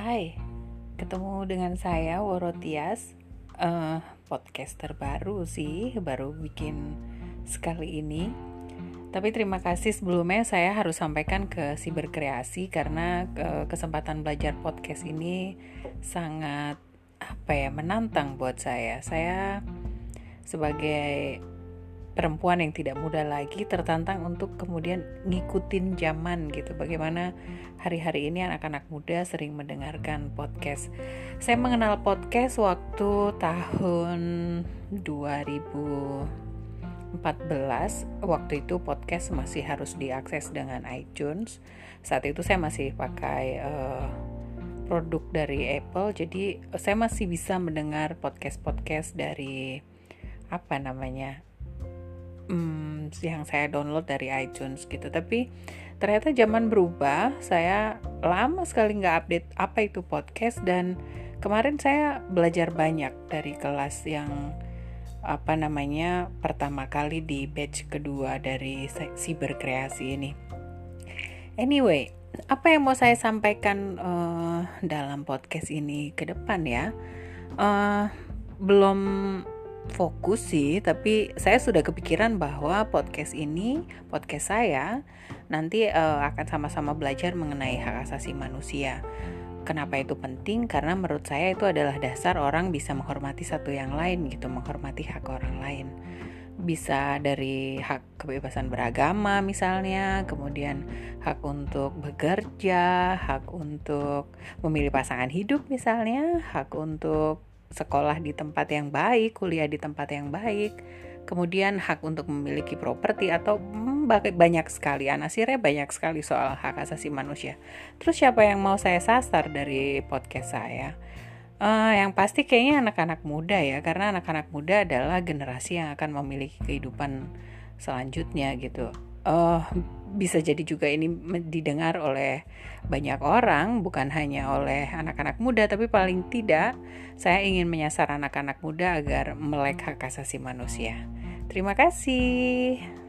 Hai, ketemu dengan saya Worotias. Uh, Podcast terbaru sih, baru bikin sekali ini. Tapi terima kasih sebelumnya saya harus sampaikan ke si berkreasi Karena uh, kesempatan belajar podcast ini sangat apa ya menantang buat saya. Saya sebagai perempuan yang tidak muda lagi tertantang untuk kemudian ngikutin zaman gitu. Bagaimana hari-hari ini anak-anak muda sering mendengarkan podcast. Saya mengenal podcast waktu tahun 2014. Waktu itu podcast masih harus diakses dengan iTunes. Saat itu saya masih pakai uh, produk dari Apple, jadi saya masih bisa mendengar podcast-podcast dari apa namanya hmm, yang saya download dari iTunes gitu. Tapi ternyata zaman berubah saya lama sekali nggak update apa itu podcast dan kemarin saya belajar banyak dari kelas yang apa namanya pertama kali di batch kedua dari si berkreasi ini. Anyway apa yang mau saya sampaikan uh, dalam podcast ini ke depan ya? Uh, belum fokus sih, tapi saya sudah kepikiran bahwa podcast ini, podcast saya nanti uh, akan sama-sama belajar mengenai hak asasi manusia. Kenapa itu penting? Karena menurut saya itu adalah dasar orang bisa menghormati satu yang lain gitu, menghormati hak orang lain. Bisa dari hak kebebasan beragama misalnya, kemudian hak untuk bekerja, hak untuk memilih pasangan hidup misalnya, hak untuk sekolah di tempat yang baik, kuliah di tempat yang baik, kemudian hak untuk memiliki properti atau hmm, banyak sekali anasirnya banyak sekali soal hak asasi manusia. Terus siapa yang mau saya sasar dari podcast saya? Uh, yang pasti kayaknya anak-anak muda ya, karena anak-anak muda adalah generasi yang akan memiliki kehidupan selanjutnya gitu. Uh, bisa jadi juga ini didengar oleh banyak orang, bukan hanya oleh anak-anak muda, tapi paling tidak saya ingin menyasar anak-anak muda agar melek hak asasi manusia. Terima kasih.